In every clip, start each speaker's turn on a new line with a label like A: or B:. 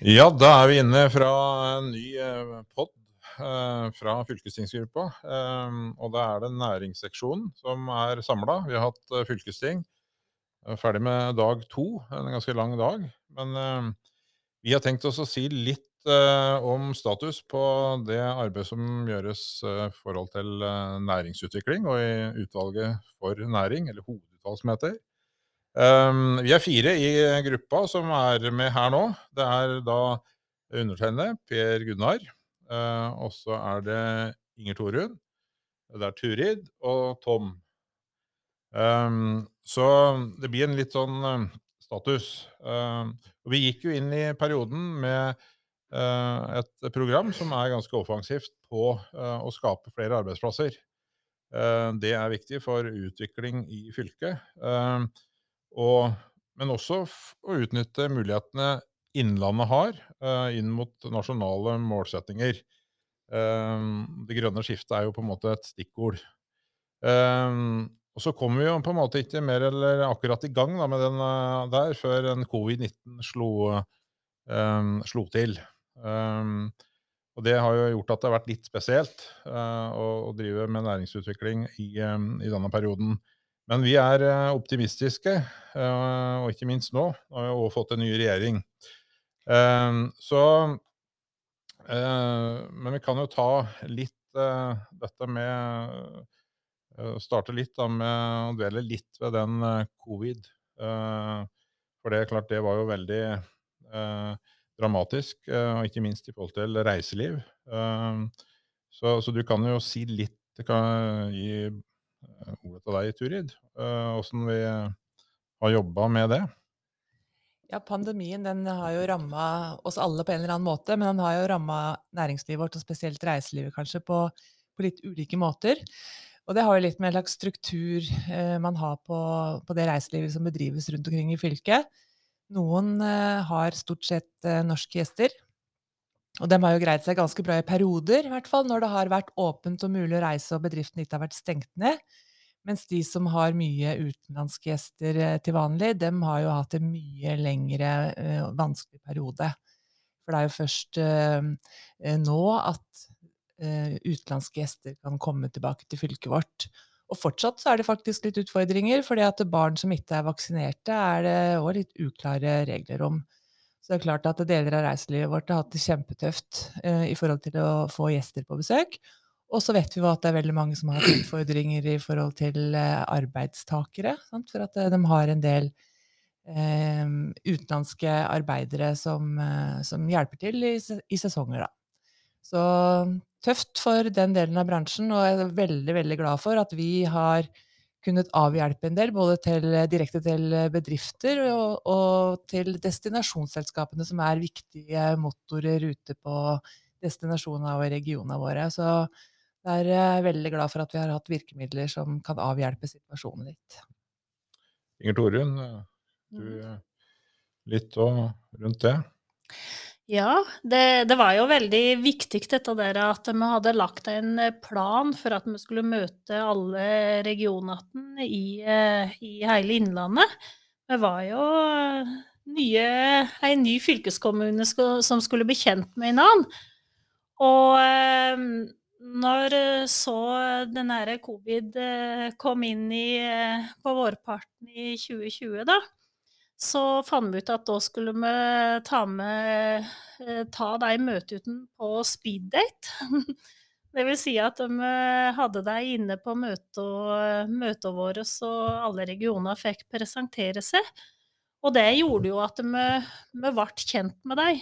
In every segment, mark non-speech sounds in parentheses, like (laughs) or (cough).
A: Ja, da er vi inne fra en ny eh, pod eh, fra fylkestingsgruppa. Eh, og da er det næringsseksjonen som er samla. Vi har hatt eh, fylkesting. Er Ferdig med dag to. En ganske lang dag. Men eh, vi har tenkt oss å si litt om status på det arbeidet som gjøres i forhold til næringsutvikling, og i utvalget for næring, eller hovedutvalg som heter. Um, vi er fire i gruppa som er med her nå. Det er da undertegnede, Per Gunnar. Uh, og så er det Inger Torunn. Det er Turid og Tom. Um, så det blir en litt sånn uh, status. Uh, vi gikk jo inn i perioden med et program som er ganske offensivt på å skape flere arbeidsplasser. Det er viktig for utvikling i fylket. Uh, og, men også å utnytte mulighetene Innlandet har uh, inn mot nasjonale målsettinger. Um, det grønne skiftet er jo på en måte et stikkord. Um, og så kommer vi jo på en måte ikke mer eller akkurat i gang da, med den der før en covid-19 slo, slo, til. og det har jo gjort at det har vært litt spesielt å, å, drive med næringsutvikling i, i denne perioden. Men vi er eh, optimistiske, eh, og ikke minst nå. Nå har vi også fått en ny regjering. Eh, så Men vi kan jo ta litt dette med Starte litt da med å dvele litt ved den covid. For det er klart, det var jo veldig dramatisk, og ikke minst i forhold til reiseliv. Så, så du kan jo si litt gi ordet til deg, Turid. Åssen eh, vi har jobba med det?
B: Ja, Pandemien den har jo ramma oss alle på en eller annen måte, men den har jo ramma næringslivet vårt, og spesielt reiselivet kanskje, på, på, litt ulike måter. Og det har jo litt med en slags struktur eh, man har på, på, det reiselivet som bedrives rundt omkring i fylket. Noen eh, har stort sett eh, norske gjester, og de har jo greid seg ganske bra i perioder, i hvert fall, når det har vært åpent og mulig å reise og bedriften ikke har vært stengt ned. Mens de som har mye utenlandske gjester eh, til vanlig, dem har jo hatt en mye lengre uh, vanskelig periode. For det er jo først uh, nå at utenlandske gjester kan komme tilbake til fylket vårt. Og fortsatt så er det faktisk litt utfordringer, fordi at barn som ikke er vaksinerte, er det òg litt uklare regler om. Så det er klart at deler av reiselivet vårt har hatt det kjempetøft eh, i forhold til å få gjester på besøk. Og så vet vi jo at det er veldig mange som har utfordringer i forhold til eh, arbeidstakere. Sant? For at eh, de har en del eh, utenlandske arbeidere som, eh, som, hjelper til i, i sesonger, da. Så tøft for den delen av bransjen, og jeg er veldig, veldig glad for at vi har kunnet avhjelpe en del, både til, direkte til bedrifter og, og, til destinasjonsselskapene, som er viktige motorer ute på destinasjonene og regionene våre. Så jeg er eh, veldig glad for at vi har hatt virkemidler som kan avhjelpe situasjonen litt.
A: Inger Torunn, du mm. litt rundt det?
C: Ja, det, det, var jo veldig viktig dette der at vi hadde lagt en eh, plan for at vi skulle møte alle regionene i, eh, i hele Innlandet. Det var jo eh, nye, en ny fylkeskommune som skulle bli kjent med hverandre. Og når så denne covid kom inn i, på vårparten i 2020, da, så fant vi ut at da skulle vi ta med eh, ta de møteuten på speeddate. (laughs) Det vil si at vi hadde dem inne på møtene våre, så alle regioner fikk presentere seg. Og det gjorde jo at vi, vi ble kjent med dem,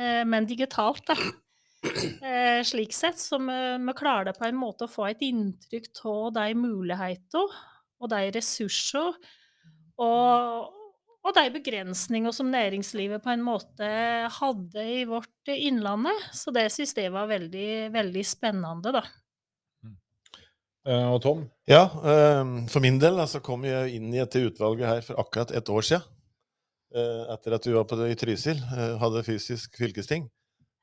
C: eh, men digitalt, da. (clears throat) Eh, slik sett. Så vi, vi klarer på en måte å få et inntrykk av de mulighetene og de ressursene. og, og de begrensninger som næringslivet på en måte hadde i vårt innlandet. Så det synes jeg var veldig, veldig spennende, da.
A: Mm. Eh, og Tom?
D: Ja, eh, for min del altså, kom jeg inn i dette utvalget her for akkurat et år siden. Eh, etter at vi var på det i Trysil, hadde fysisk fylkesting.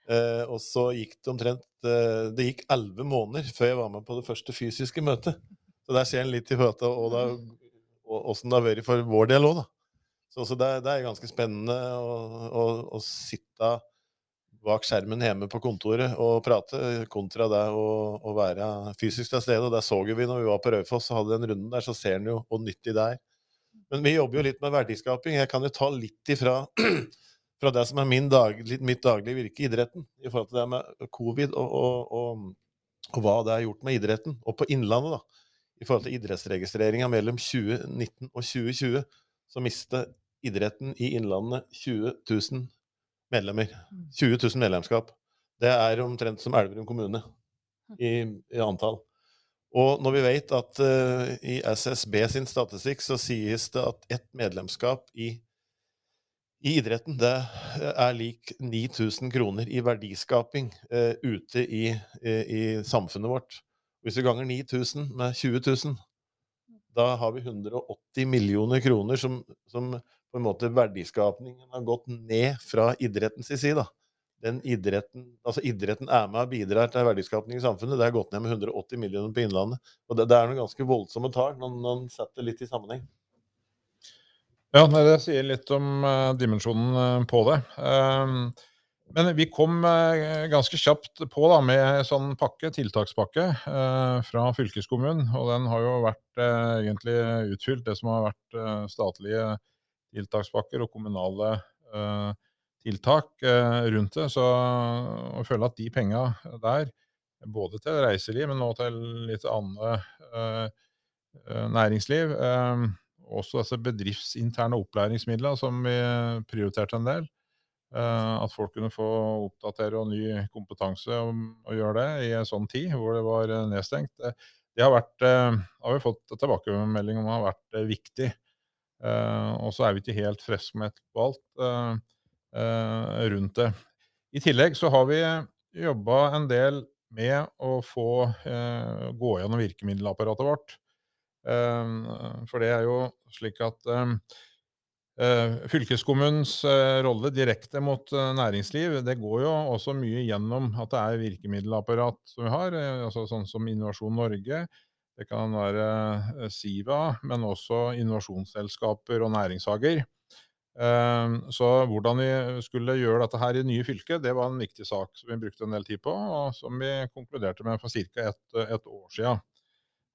D: Eh, og så gikk det omtrent Det gikk elleve måneder før jeg var med på det første fysiske møtet. Så der ser en litt i høta åssen det har vært for vår del òg, da. Så, så det, det, er ganske spennende å, å, å, sitte bak skjermen hjemme på kontoret og prate, kontra det å, å være fysisk til stede. Og det så vi når vi var på Raufoss og hadde den runden der, så ser en jo hvor nyttig det er. Men vi jobber jo litt med verdiskaping. Jeg kan jo ta litt ifra (clears throat) fra det som er dag, mitt daglige virke i idretten, i forhold til det med covid og, og, og, og, hva det har gjort med idretten. Og på Innlandet, da, i forhold til idrettsregistreringa mellom 2019 og 2020, så mister idretten i Innlandet 20 000 medlemmer. 20 mm. 000 medlemskap. Det er omtrent som Elverum kommune i, i antall. Og når vi vet at uh, i SSB sin statistikk så sies det at ett medlemskap i i idretten det er lik 9000 kroner i verdiskaping uh, ute i, i, i, samfunnet vårt. Hvis vi ganger 9000 med 20 000, da har vi 180 millioner kroner som, som på en måte verdiskapningen har gått ned fra idrettens side. da. Idretten, altså idretten er med og bidrar til verdiskapning i samfunnet. Det har gått ned med 180 millioner på Innlandet. Og det, det er noen ganske voldsomme tall når man setter litt i sammenheng.
A: Ja, det sier litt om uh, dimensjonen uh, på det. Uh, men vi kom ganske kjapt på da, med sånn pakke, tiltakspakke fra fylkeskommunen. Og den har jo vært egentlig utfylt, det som har vært statlige tiltakspakker og kommunale tiltak rundt det. Så jeg føler at de penga der, både til reiseliv, men også til litt annet næringsliv, også disse bedriftsinterne opplæringsmidlene som vi prioriterte en del. Uh, at folk kunne få oppdatere og ny kompetanse om å gjøre det i en sånn tid hvor det var uh, nedstengt. Det, det har, vært, har vi fått tilbakemelding om har vært viktig. og så er vi ikke helt friskmeldt på alt rundt det. I tillegg så har vi jobba en del med å få gå gjennom virkemiddelapparatet vårt. For det er jo slik at eh, Fylkeskommunens eh, rolle direkte mot eh, næringsliv, det går jo også mye gjennom at det er virkemiddelapparat som vi har, altså sånn som Innovasjon Norge. Det kan være Siva, men også innovasjonsselskaper og næringshager. Så hvordan vi skulle gjøre dette her i nye fylket, det var en viktig sak som vi brukte en del tid på, og som vi konkluderte med for ca. Et, et år.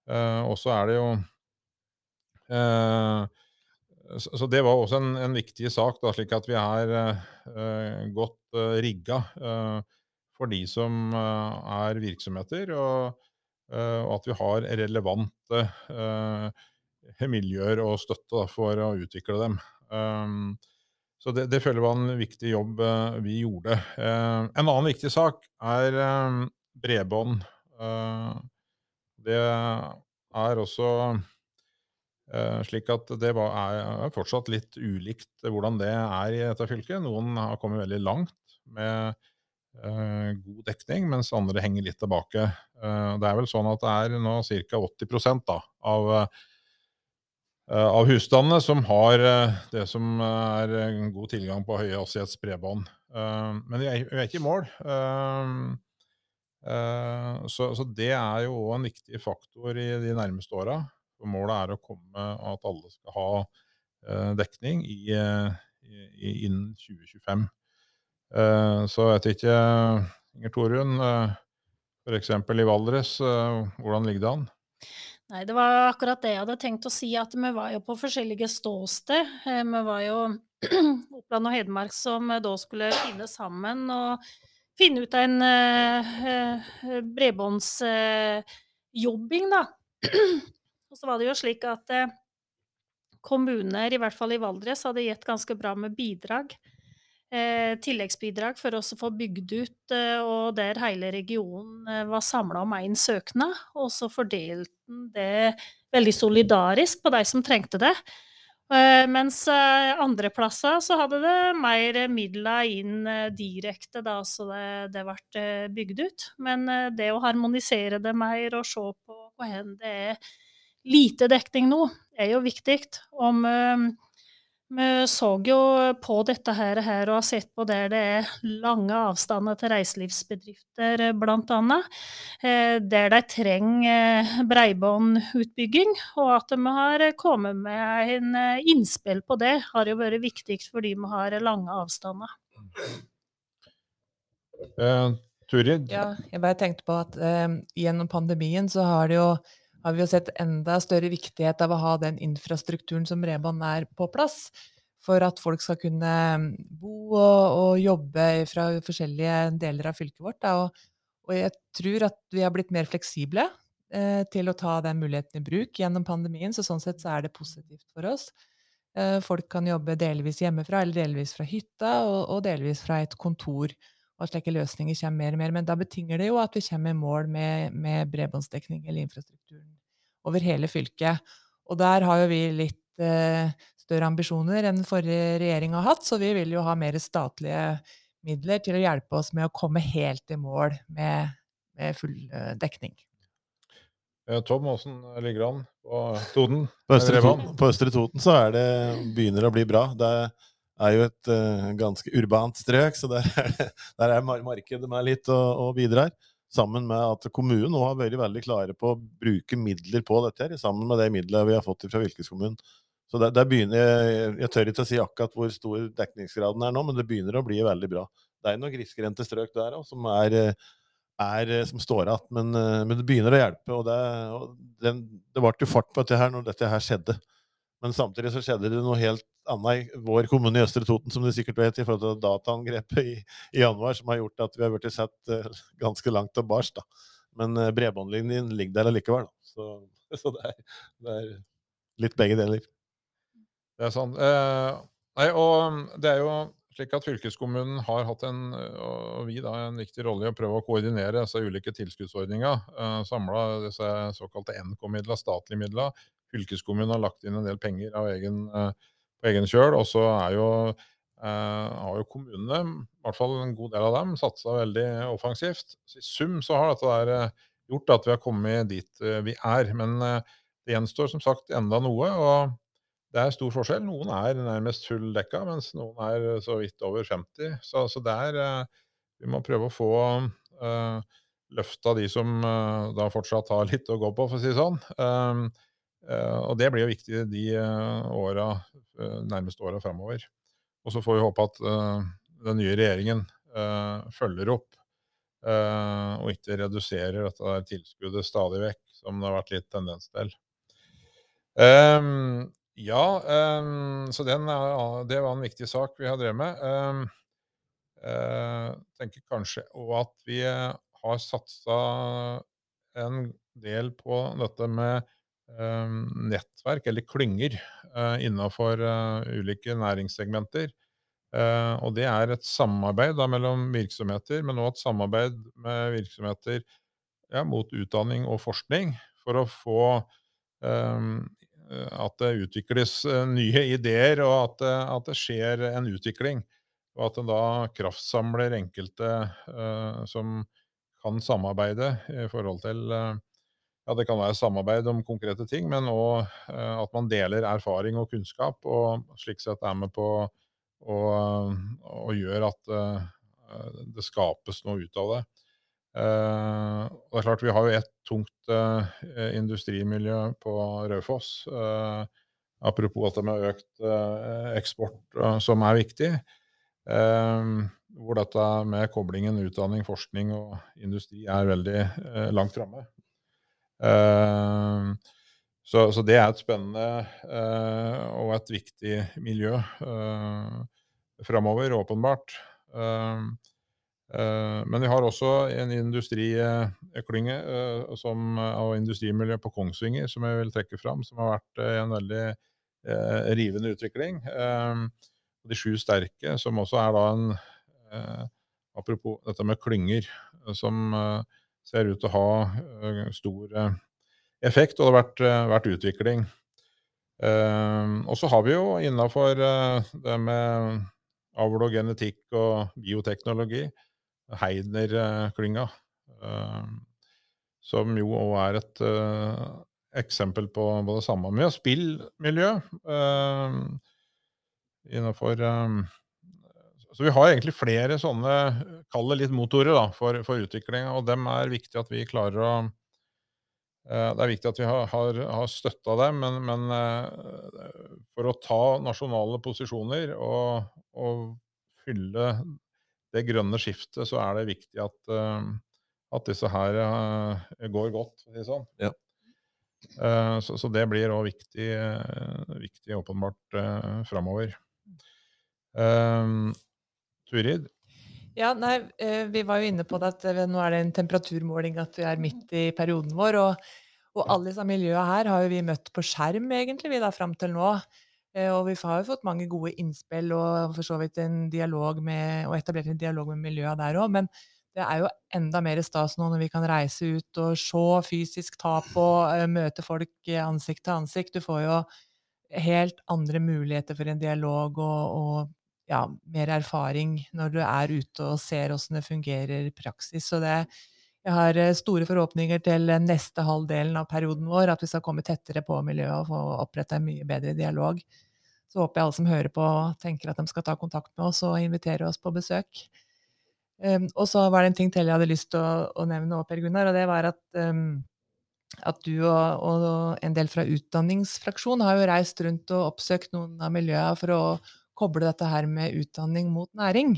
A: Uh, og så er det jo så, så, det var også en, en viktig sak, da, slik at vi er uh, godt uh, rigga for de som er virksomheter, og, og, at vi har relevante miljøer og støtte da, for å utvikle dem. Um, så det, det, føler jeg var en viktig jobb vi gjorde. en annen viktig sak er bredbånd. Det er også eh, slik at det er fortsatt litt ulikt hvordan det er i dette fylket. Noen har kommet veldig langt med eh, god dekning, mens andre henger litt tilbake. Eh, det er vel sånn at det er nå ca. 80 da, av, eh, av husstandene som har eh, det som er god tilgang på høyhastighetsbredbånd. Eh, men vi er, ikke i mål. Eh, så, så, det er jo òg en viktig faktor i de nærmeste åra. Målet er å komme at alle skal ha eh, dekning i, i, innen 2025. Eh, så jeg vet ikke, Inger Torunn, f.eks. i Valdres, hvordan ligger det an?
C: Nei, det var akkurat det jeg hadde tenkt å si, at vi var jo på forskjellige ståsted. Vi var jo (clears throat) Oppland og Hedmark som da skulle finne sammen. og finne ut av en uh, bredbåndsjobbing, uh, da. (clears throat) Og så var det jo slik at eh, kommuner, i hvert fall i Valdres, hadde gitt ganske bra med bidrag. tilleggsbidrag for å få bygd ut, og der hele regionen var samla om én søknad. Og så fordelte en det veldig solidarisk på de som trengte det. Eh, mens eh, andre plasser så hadde det mer midler inn eh, direkte, da, så det, det ble bygd ut. Men det å harmonisere det mer og se på hvor det er lite dekning nå, er jo viktig. Om Vi så jo på dette her, her og har sett på der det er lange avstander til reiselivsbedrifter, bl.a. Eh, der de trenger bredbåndutbygging. Og at vi har kommet med en innspill på det, har jo vært viktig fordi vi har lange avstander.
A: Uh, Turid?
B: Ja, jeg bare tenkte på at uh, gjennom pandemien så har det jo har vi jo sett enda større viktighet av å ha den infrastrukturen som bredbånd er, på plass. For at folk skal kunne mm, bo og, og jobbe fra forskjellige deler av fylket vårt. Og, og, jeg tror at vi har blitt mer fleksible eh, til å ta den muligheten i bruk gjennom pandemien. Så sånn sett så er det positivt for oss. Eh, folk kan jobbe delvis hjemmefra eller delvis fra hytta, og, og delvis fra et kontor og at slike løsninger kommer mer og mer. Men da betinger det jo at vi kommer i mål med, med bredbåndsdekning eller infrastrukturen over hele fylket. Og der har jo vi litt eh, større ambisjoner enn forrige regjering har hatt, så vi vil jo ha mer statlige midler til å hjelpe oss med å komme helt i mål med, med full eh, dekning.
A: Tom, åssen ligger an på Toten?
D: På Østre, Toten, på Østre Toten så er det, begynner det å bli bra. Det er er jo et uh, ganske urbant strøk, så der er, der er markedet med litt og, og, bidrar. Sammen med at kommunen nå har vært veldig klare på å bruke midler på dette, her, sammen med de midlene vi har fått fra fylkeskommunen. Så der, der begynner, jeg, jeg, tør ikke å si akkurat hvor stor dekningsgraden er nå, men det begynner å bli veldig bra. Det er noen grisgrendte strøk der òg som, er, som står igjen, men, men, det begynner å hjelpe. og Det, og den, det ble jo fart på dette her når dette her skjedde. Men samtidig så skjedde det noe helt annet i vår kommune i Østre Toten, som du sikkert vet, i forhold til dataangrepet i, i januar, som har gjort at vi har blitt sett uh, ganske langt tilbake. Men uh, bredbåndlinjen ligger der allikevel. Da. Så, (laughs) så det, er, det, er, litt begge deler.
A: Det er sant. Eh, nei, og det er jo slik at fylkeskommunen har hatt en, og vi da, en viktig rolle i å prøve å koordinere disse ulike tilskuddsordningene. Eh, Samla disse såkalte NK-midlene, statlige midler. Fylkeskommunen har lagt inn en del penger egen eh, på egen kjøl. Og så eh, har jo kommunene, i hvert fall en god del av dem, satsa veldig offensivt. Så I sum så har dette der eh, gjort at vi har kommet dit vi er. Men det gjenstår som sagt enda noe. og det er stor forskjell. Noen er nærmest full dekka, mens noen er så vidt over 50. Så, så der Vi må prøve å få uh, løfta de som uh, da fortsatt har litt å gå på, for å si det sånn. Uh, og det blir jo viktig de uh, åra Eh, nærmeste åra framover. Og så får vi håpe at den nye regjeringen følger opp og ikke reduserer dette tilskuddet stadig vekk, som det har vært litt tendens til. Ja, så den, det var en viktig sak vi har drevet med. Um, tenker kanskje òg at vi har satsa en del på dette med nettverk, eller klynger, Eh, innenfor eh, ulike næringssegmenter. Eh, og det er et samarbeid da, mellom virksomheter, men også et samarbeid med virksomheter ja, mot utdanning og forskning, for å få um, at det utvikles nye ideer, og at, at, det skjer en utvikling. Og at en da kraftsamler enkelte uh, som kan samarbeide i forhold til uh, ja, det kan være samarbeid om konkrete ting, men òg eh, at man deler erfaring og kunnskap, og slik sett er med på å, å gjøre at uh, det skapes noe ut av det. Uh, det er klart Vi har jo et tungt industrimiljø på Raufoss. apropos at det med økt eksport som er viktig. hvor dette med koblingen utdanning, forskning og industri er veldig langt framme. Ehm, så, så, det er et spennende eh, og et viktig miljø eh, framover, åpenbart. Ehm, eh, men vi har også en industriklynge og industrimiljø på Kongsvinger som jeg vil trekke fram, som har vært en veldig rivende utvikling. Ehm, de sju sterke, som også er da en Apropos dette med klynger, som ser ut til å ha uh, stor uh, effekt, og det har vært, uh, vært utvikling. og så har vi jo innafor det med avl og genetikk og bioteknologi Heidner-klynga, som jo òg er et eksempel på det samme med spillmiljø. innenfor um, Så vi har egentlig flere sånne, kall det litt motorer, da, for, for utviklinga, og dem er viktig at vi klarer å Eh, det er viktig at vi har, har, har støtta dem, men, men, eh, for å ta nasjonale posisjoner og, og, fylle det grønne skiftet, så er det viktig at, eh, at disse her går godt, for å si det sånn.
D: Ja.
A: Så, så, det blir òg viktig, viktig, åpenbart framover. Turid?
B: Ja, nei, Vi var jo inne på det at nå er det en temperaturmåling at vi er midt i perioden vår. og og alle disse miljøene her har jo vi møtt på skjerm, egentlig, vi da, fram til nå. Eh, og vi har jo fått mange gode innspill og for så vidt en dialog med, og etablert en dialog med miljøene der òg. Men det er jo enda mer stas nå når vi kan reise ut og se fysisk, ta på, eh, møte folk ansikt til ansikt. Du får jo helt andre muligheter for en dialog og, og ja, mer erfaring når du er ute og ser åssen det fungerer i praksis. Så det, jeg har eh, store forhåpninger til neste halvdelen av perioden vår, at vi skal komme tettere på miljøet og få opprette en mye bedre dialog. Så håper jeg alle som hører på, tenker at de skal ta kontakt med oss og invitere oss på besøk. Um, og så var det en ting til jeg hadde lyst til å, å nevne òg, Per Gunnar, og det var at, um, at du og, og, en del fra utdanningsfraksjonen har jo reist rundt og oppsøkt noen av miljøene for å koble dette her med utdanning mot næring.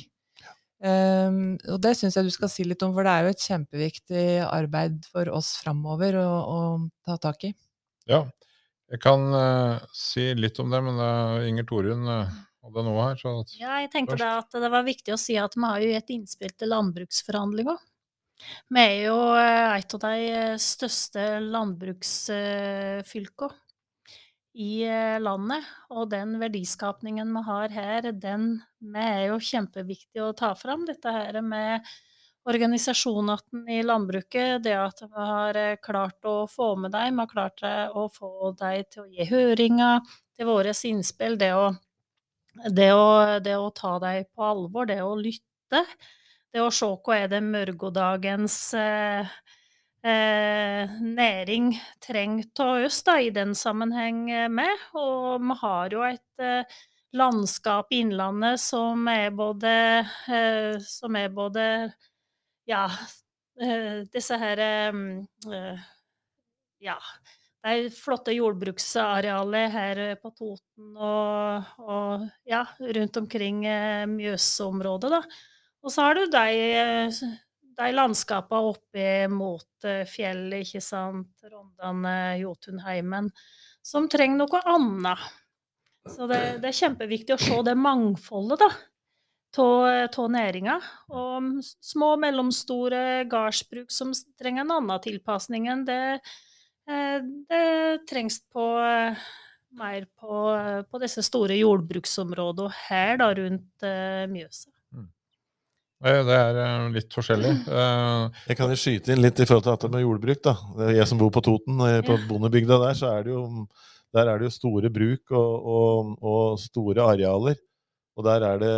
B: Um, og det syns jeg du skal si litt om, for det er jo et kjempeviktig arbeid for oss framover å, å, ta tak i.
A: Ja, jeg kan uh, si litt om det, men uh, Inger Torunn uh, hadde noe her. Så
C: ja, jeg tenkte det at det var viktig å si at vi har jo et innspill til landbruksforhandlinger. Vi er jo et av de største landbruksfylkene i eh, landet. Og den verdiskapningen vi har her, den er jo kjempeviktig å ta fram. Dette her med organisasjonen i landbruket, det at vi har eh, klart å få med dem, vi har klart eh, å få dem til å gi høringer til våre innspill, det å, det å, det å ta dem på alvor, det å lytte, det å se hva er det morgendagens eh, eh, næring trengt av oss da, i den sammenheng eh, med. Og vi har jo et eh, landskap i Innlandet som er både, eh, som er både ja, eh, disse her eh, ja, de flotte jordbruksarealet her på Toten og, og ja, rundt omkring Mjøsområdet, da. Og så har du de de landskapene oppe mot eh, fjellet, ikke sant, Rondane, Jotunheimen, som trenger noe annet. Så det, det, er kjempeviktig å se det mangfoldet, da av næringa. Og små og mellomstore gardsbruk som trenger en annen tilpasning enn det, eh, det trengs på mer på, på, disse store jordbruksområdene her da, rundt uh, Mjøsa.
A: Det er eh, litt forskjellig. Eh,
D: jeg kan jo skyte inn litt i forhold til dette med jordbruk. da. Jeg som bor på Toten, på bondebygda der, så er det jo, der er det jo store bruk og, og, og store arealer. Og der, det,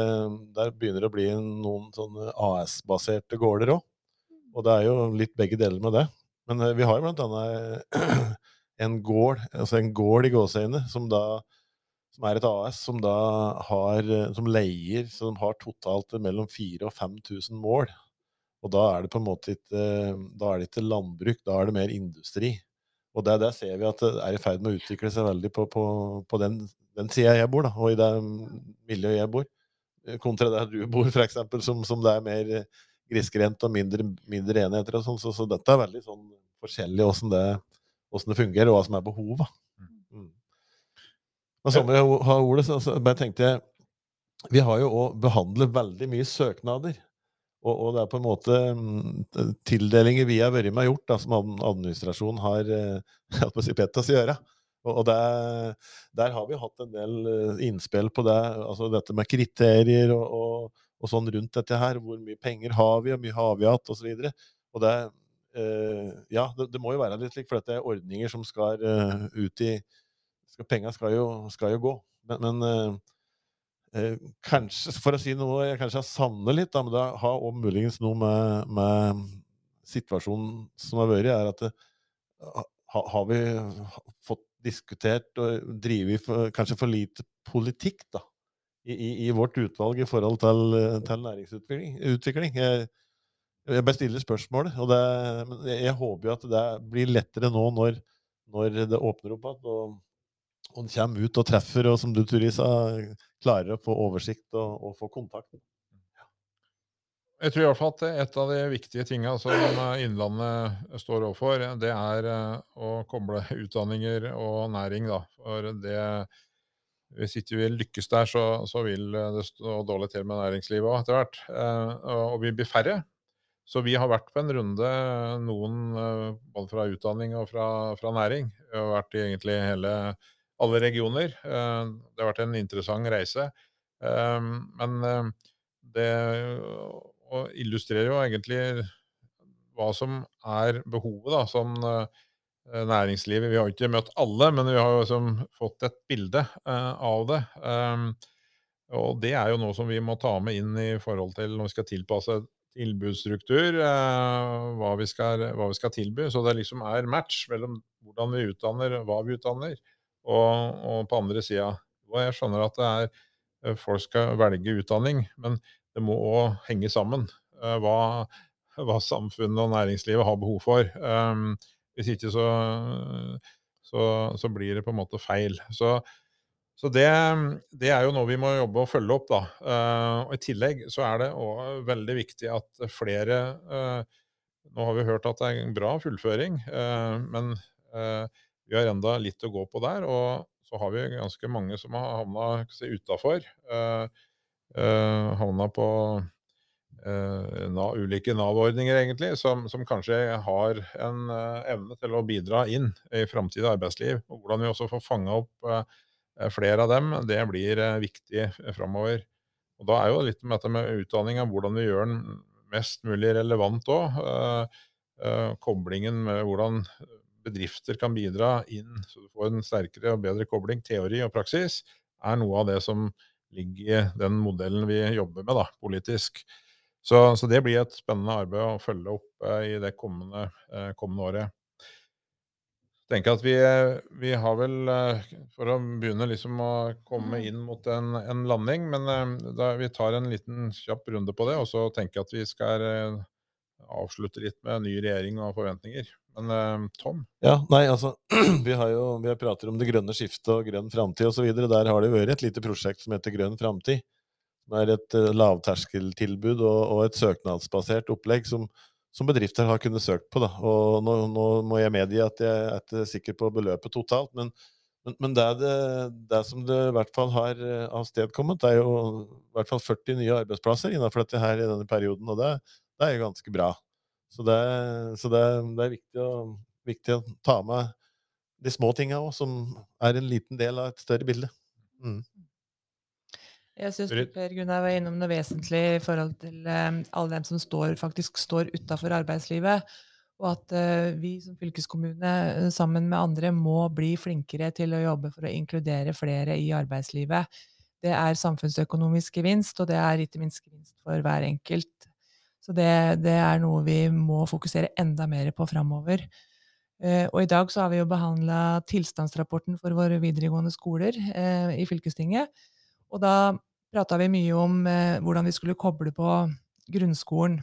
D: der, begynner det å bli noen sånne AS-baserte gårder òg. Og det er jo litt begge deler med det. Men eh, vi har jo blant annet (clears throat) en gård, altså en gård i gåseøyne, som da som er et AS som da har eh, som leier, som har totalt mellom 4000 og 5000 mål. Og da er det på en måte ikke, da er det ikke landbruk, da er det mer industri. Og der, der ser vi at det er i ferd med å utvikle seg veldig på, på, på den, den sida jeg bor, da, og i det miljøet jeg bor. Kontra der du bor, f.eks., som, som det er mer grisgrendt og mindre, mindre enheter og sånn. Så, så, dette er veldig sånn forskjellig åssen det, det, fungerer, og hva som er behovet. Og samme ha ordet, så, bare tenkte jeg Vi har jo òg behandlet veldig mye søknader. Og, og, det er på en måte mm, tildelinger vi har vært med og gjort, da, som administrasjonen har eh, (laughs) på si, oss gjøre. Og, og det, der har vi hatt en del eh, innspill på det, altså dette med kriterier og, og, og, sånn rundt dette her. Hvor mye penger har vi, og mye har vi hatt, osv. Og, det, eh, ja, det, det, må jo være litt slik, for dette er ordninger som skal uh, ut i skal, Penga skal, skal, jo gå. Men, men eh, eh, kanskje, for å si noe jeg kanskje har savnet litt, da, men det har òg muligens noe med, med, situasjonen som har vært, er at det, eh, ha, har vi fått diskutert og drevet kanskje for lite politikk da, i, i vårt utvalg i forhold til, til næringsutvikling. Jeg, jeg stiller spørsmålet, og det, jeg håper jo at det blir lettere nå når, når det åpner opp igjen, og kommer ut og treffer, og som du Turisa, klarer å få oversikt og, og få kontakt.
A: Jeg tror i hvert fall at et av de viktige tingene som Innlandet står overfor, det er eh, å koble (laughs) utdanninger og næring. Da. For det, hvis ikke vi lykkes der, så, så vil det stå dårlig til med næringslivet òg etter hvert. Eh, og vi blir færre. Så vi har vært på en runde, noen eh, både fra utdanning og fra, fra næring. Vi har vært i egentlig hele, alle regioner. Det har vært en interessant reise. Men det illustrerer jo egentlig hva som er behovet da, som næringslivet Vi har jo ikke møtt alle, men vi har jo liksom fått et bilde av det. Og det er jo noe som vi må ta med inn i forhold til når vi skal tilpasse tilbudsstruktur, hva, vi skal, hva, vi skal, tilby. Så det liksom er match mellom hvordan vi utdanner, hva vi utdanner, og, og på andre sida. Og jeg skjønner at det er folk skal velge utdanning, men det må òg henge sammen. Uh, hva, hva, samfunnet og næringslivet har behov for. Um, hvis ikke så, så, så, blir det på en måte feil. Så, så det, det, er jo noe vi må jobbe og følge opp. da. Uh, og I tillegg så er det òg veldig viktig at flere uh, Nå har vi hørt at det er en bra fullføring, men vi har enda litt å gå på der. Og så har vi ganske mange som har havna si, utafor. Uh, Uh, havna på na, ulike Nav-ordninger, egentlig, som, som, kanskje har en uh, evne til å bidra inn i framtidig arbeidsliv. Og hvordan vi også får fanga opp flere av dem, det blir viktig framover. Og Da er jo litt med dette med utdanninga, hvordan vi gjør den mest mulig relevant òg. koblingen med hvordan bedrifter kan bidra inn, så du får en sterkere og bedre kobling, teori og praksis, er noe av det som ligger i den modellen vi jobber med da, politisk. Så, så, det blir et spennende arbeid å følge opp eh, i det kommende, eh, kommende året. Jeg tenker at vi, vi, har vel, eh, for å begynne liksom å komme mm. inn mot en, en landing, men eh, da, vi tar en liten kjapp runde på det, og så tenker jeg at vi skal eh, avslutte litt med ny regjering og forventninger. Men uh, Tom?
D: Ja, nei, altså, (clears throat) Vi har jo vi har prater om det grønne skiftet og grønn framtid osv. Der har det vært et lite prosjekt som heter Grønn framtid. Det er et uh, lavterskeltilbud og, og, et søknadsbasert opplegg som, som, bedrifter har kunnet søkt på. Da. Og nå, nå må jeg medgi at jeg er ikke sikker på beløpet totalt, men, men, men det, det, det, som det i hvert fall har avstedkommet, avstedkommet, er jo i hvert fall 40 nye arbeidsplasser innenfor dette her i denne perioden. Og det, det er jo ganske bra. Så det, så det, det er viktig å, viktig å, ta med de små tinga òg, som er en liten del av et større bilde. Mm.
B: Jeg syns Per Gunnar var innom noe vesentlig i forhold til um, alle dem som står, faktisk står utafor arbeidslivet. Og at uh, vi som fylkeskommune uh, sammen med andre må bli flinkere til å jobbe for å inkludere flere i arbeidslivet. Det er samfunnsøkonomisk gevinst, og det er ikke minst gevinst for hver enkelt så det, det, er noe vi må fokusere enda mer på framover. Eh, og i dag så har vi jo behandla tilstandsrapporten for våre videregående skoler eh, i fylkestinget. Og da prata vi mye om eh, hvordan vi skulle koble på grunnskolen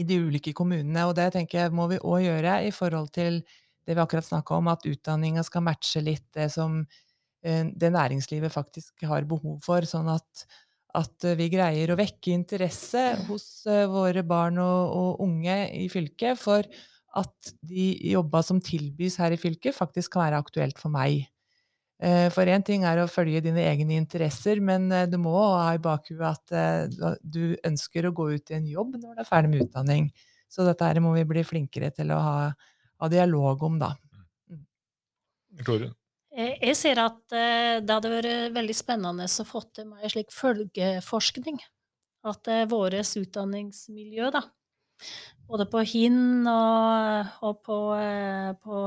B: i de ulike kommunene. Og det tenker jeg må vi òg gjøre i forhold til det vi akkurat snakka om, at utdanninga skal matche litt det som det næringslivet faktisk har behov for. Sånn at at eh, vi greier å vekke interesse hos eh, våre barn og, og, unge i fylket for at de jobba som tilbys her i fylket, faktisk kan være aktuelt for meg. Eh, for én ting er å følge dine egne interesser, men du må ha i bakhuet at du ønsker å gå ut i en jobb når du er ferdig med utdanning. Så dette her må vi bli flinkere til å ha, ha dialog om, da.
A: Torunn?
C: Eh, jeg ser at eh, det hadde vært veldig spennende å få til mer slik følgeforskning. At uh, vårt utdanningsmiljø, da, både på HIN og, og på, på,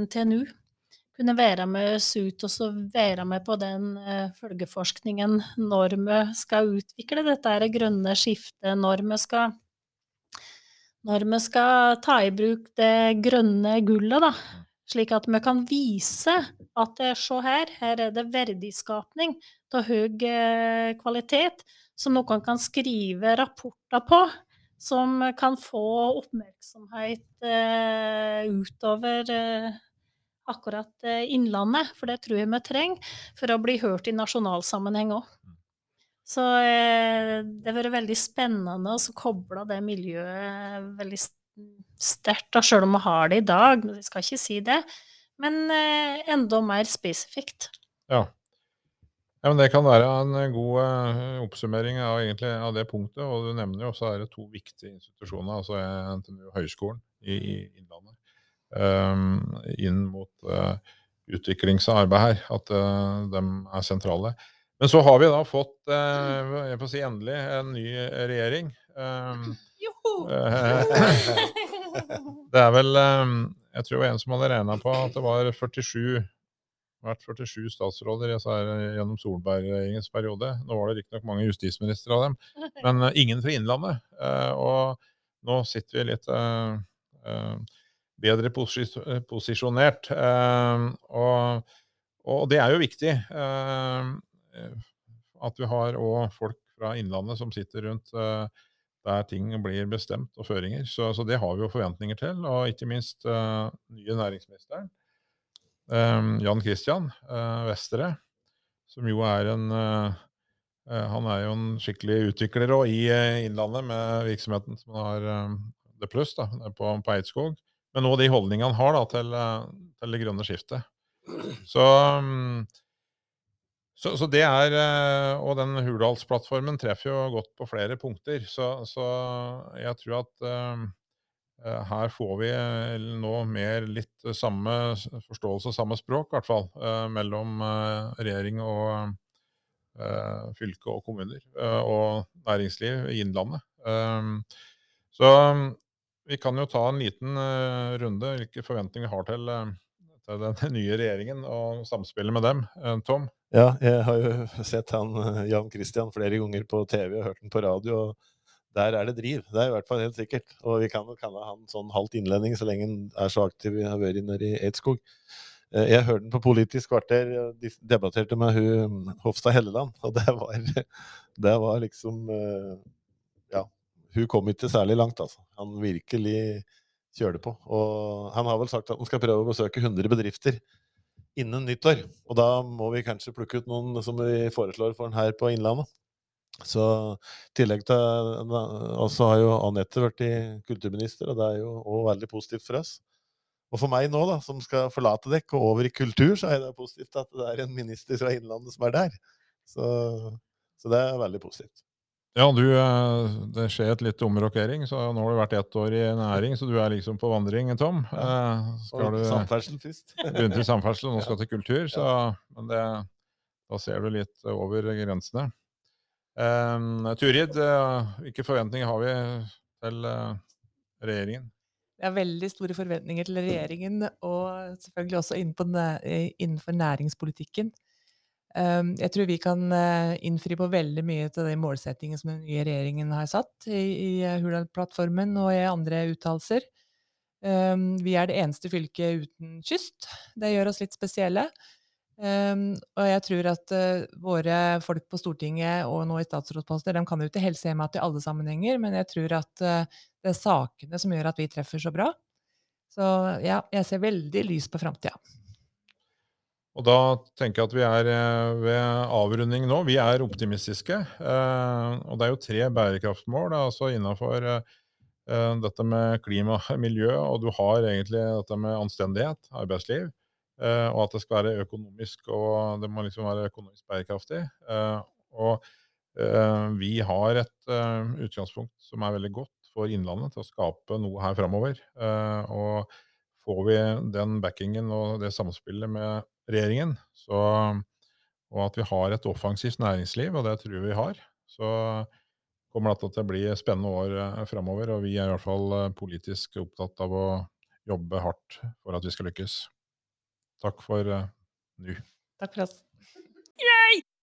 C: NTNU, kunne være med oss ut og så være med på den følgeforskningen når vi skal utvikle dette grønne skiftet, når vi skal når vi skal ta i bruk det grønne gullet, da, Slik at vi kan vise at eh, se her, her er det verdiskapning av høy eh, kvalitet, som noen kan skrive rapporter på, som kan få oppmerksomhet eh, utover eh, akkurat eh, Innlandet. For det tror jeg vi trenger for å bli hørt i nasjonalsammenheng òg. Så eh, det har vært veldig spennende å koble det miljøet veldig sterkt, da, sjøl om vi har det i dag. Jeg skal ikke si det. Men eh, enda mer spesifikt.
A: Ja. ja. men Det kan være en god eh, oppsummering av, egentlig, av, det punktet. Og du nevner jo også er det to viktige institusjoner, altså NTNU og Høgskolen i, i Innlandet, um, inn mot uh, utviklingsarbeid her. At uh, de er sentrale. Men så har vi da fått, eh, jeg får si endelig, en ny regjering. Um, (laughs) det er vel Jeg tror det var en som hadde regna på at det var 47 vært 47 statsråder gjennom Solberg-regjeringens periode. Nå var det riktignok mange justisministre av dem, men uh, ingen fra Innlandet. Uh, og nå sitter vi litt bedre posis posisjonert. Og, og, det er jo viktig. Eh, at vi har òg folk fra Innlandet som sitter rundt der ting blir bestemt, og føringer. Så, så, det har vi jo forventninger til. Og ikke minst uh, nye næringsministeren, um, Jan Christian uh, Vestre, som jo er en Han er jo en skikkelig utvikler også, i Innlandet med virksomheten som har The Plus da, på, på Eidskog. Men òg de holdningene han har da, til, til det grønne skiftet. Så um, så, så, det er, eh, Og den Hurdalsplattformen treffer jo godt på flere punkter. Så, så jeg tror at uh, her får vi nå mer litt samme forståelse, og samme språk, i hvert fall, uh, mellom uh, regjering og fylke og kommuner og næringsliv i Innlandet. så vi kan jo ta en liten runde hvilke forventninger vi har til, til den (laughs) nye regjeringen og samspillet med dem. Tom?
D: Ja, jeg har jo (laughs) sett han eh, Jan Christian flere ganger på TV og hørt han på radio. og Der er det driv. Det er i hvert fall helt sikkert. Og vi kan jo kalle han sånn halvt innlending så lenge han er så aktiv vi har vært nede i Eidskog. Eh, jeg hørte den på Politisk kvarter, debatterte med hun mm, Hofstad Helleland, og det var, (laughs) det var liksom eh, Ja, hun kom ikke særlig langt, altså. Han virkelig kjørte på. Og han har vel sagt at han skal prøve å besøke 100 bedrifter innen nyttår. Og da må vi kanskje plukke ut noen som vi foreslår for den her på Innlandet. Så i tillegg til Og så har jo Anette blitt kulturminister, og det er jo òg veldig positivt for oss. Og for meg nå, da, som skal forlate dekk og over i kultur, så er det positivt at det er en minister fra Innlandet som er der. Så, så det er veldig positivt.
A: Ja, du, eh, det skjer et litt omrokering, så nå har du vært ett år i næring, så du er liksom på vandring, Tom. Ja.
D: Eh, skal du samferdsel først. (laughs)
A: begynte i samferdsel, og nå skal til kultur, så men det, da ser du litt over grensene. Um, Turid, hvilke forventninger har vi til regjeringen?
B: Det har veldig store forventninger til regjeringen, og selvfølgelig også innenfor næringspolitikken. Ehm, jeg tror vi kan eh, innfri på veldig mye av de målsettingene som den nye regjeringen har satt i, i eh, Hurdalsplattformen og i andre uttalelser. Ehm, vi er det eneste fylket uten kyst. Det gjør oss litt spesielle. Um, og jeg tror at uh, våre folk på Stortinget og nå i statsrådsposter de kan jo ikke helse hjemme til alle sammenhenger, men jeg tror at det er sakene som gjør at vi treffer så bra. Så ja, jeg ser veldig lys på framtida.
A: Og da tenker jeg at vi er eh, ved avrunding nå. Vi er optimistiske. Eh, og det er jo tre bærekraftsmål altså innenfor eh, dette med klima og (laughs) miljø, og du har egentlig dette med anstendighet, arbeidsliv, og at det skal være økonomisk og det må liksom være økonomisk bærekraftig. Og vi har et utgangspunkt som er veldig godt for Innlandet til å skape noe her framover. Og får vi den backingen og det samspillet med regjeringen, så, og at vi har et offensivt næringsliv, og det tror vi vi har, så kommer dette til å bli spennende år eh, framover. Og vi er i hvert fall eh, politisk opptatt av å jobbe hardt for at vi skal lykkes. Takk for uh, nå.
B: Takk for oss.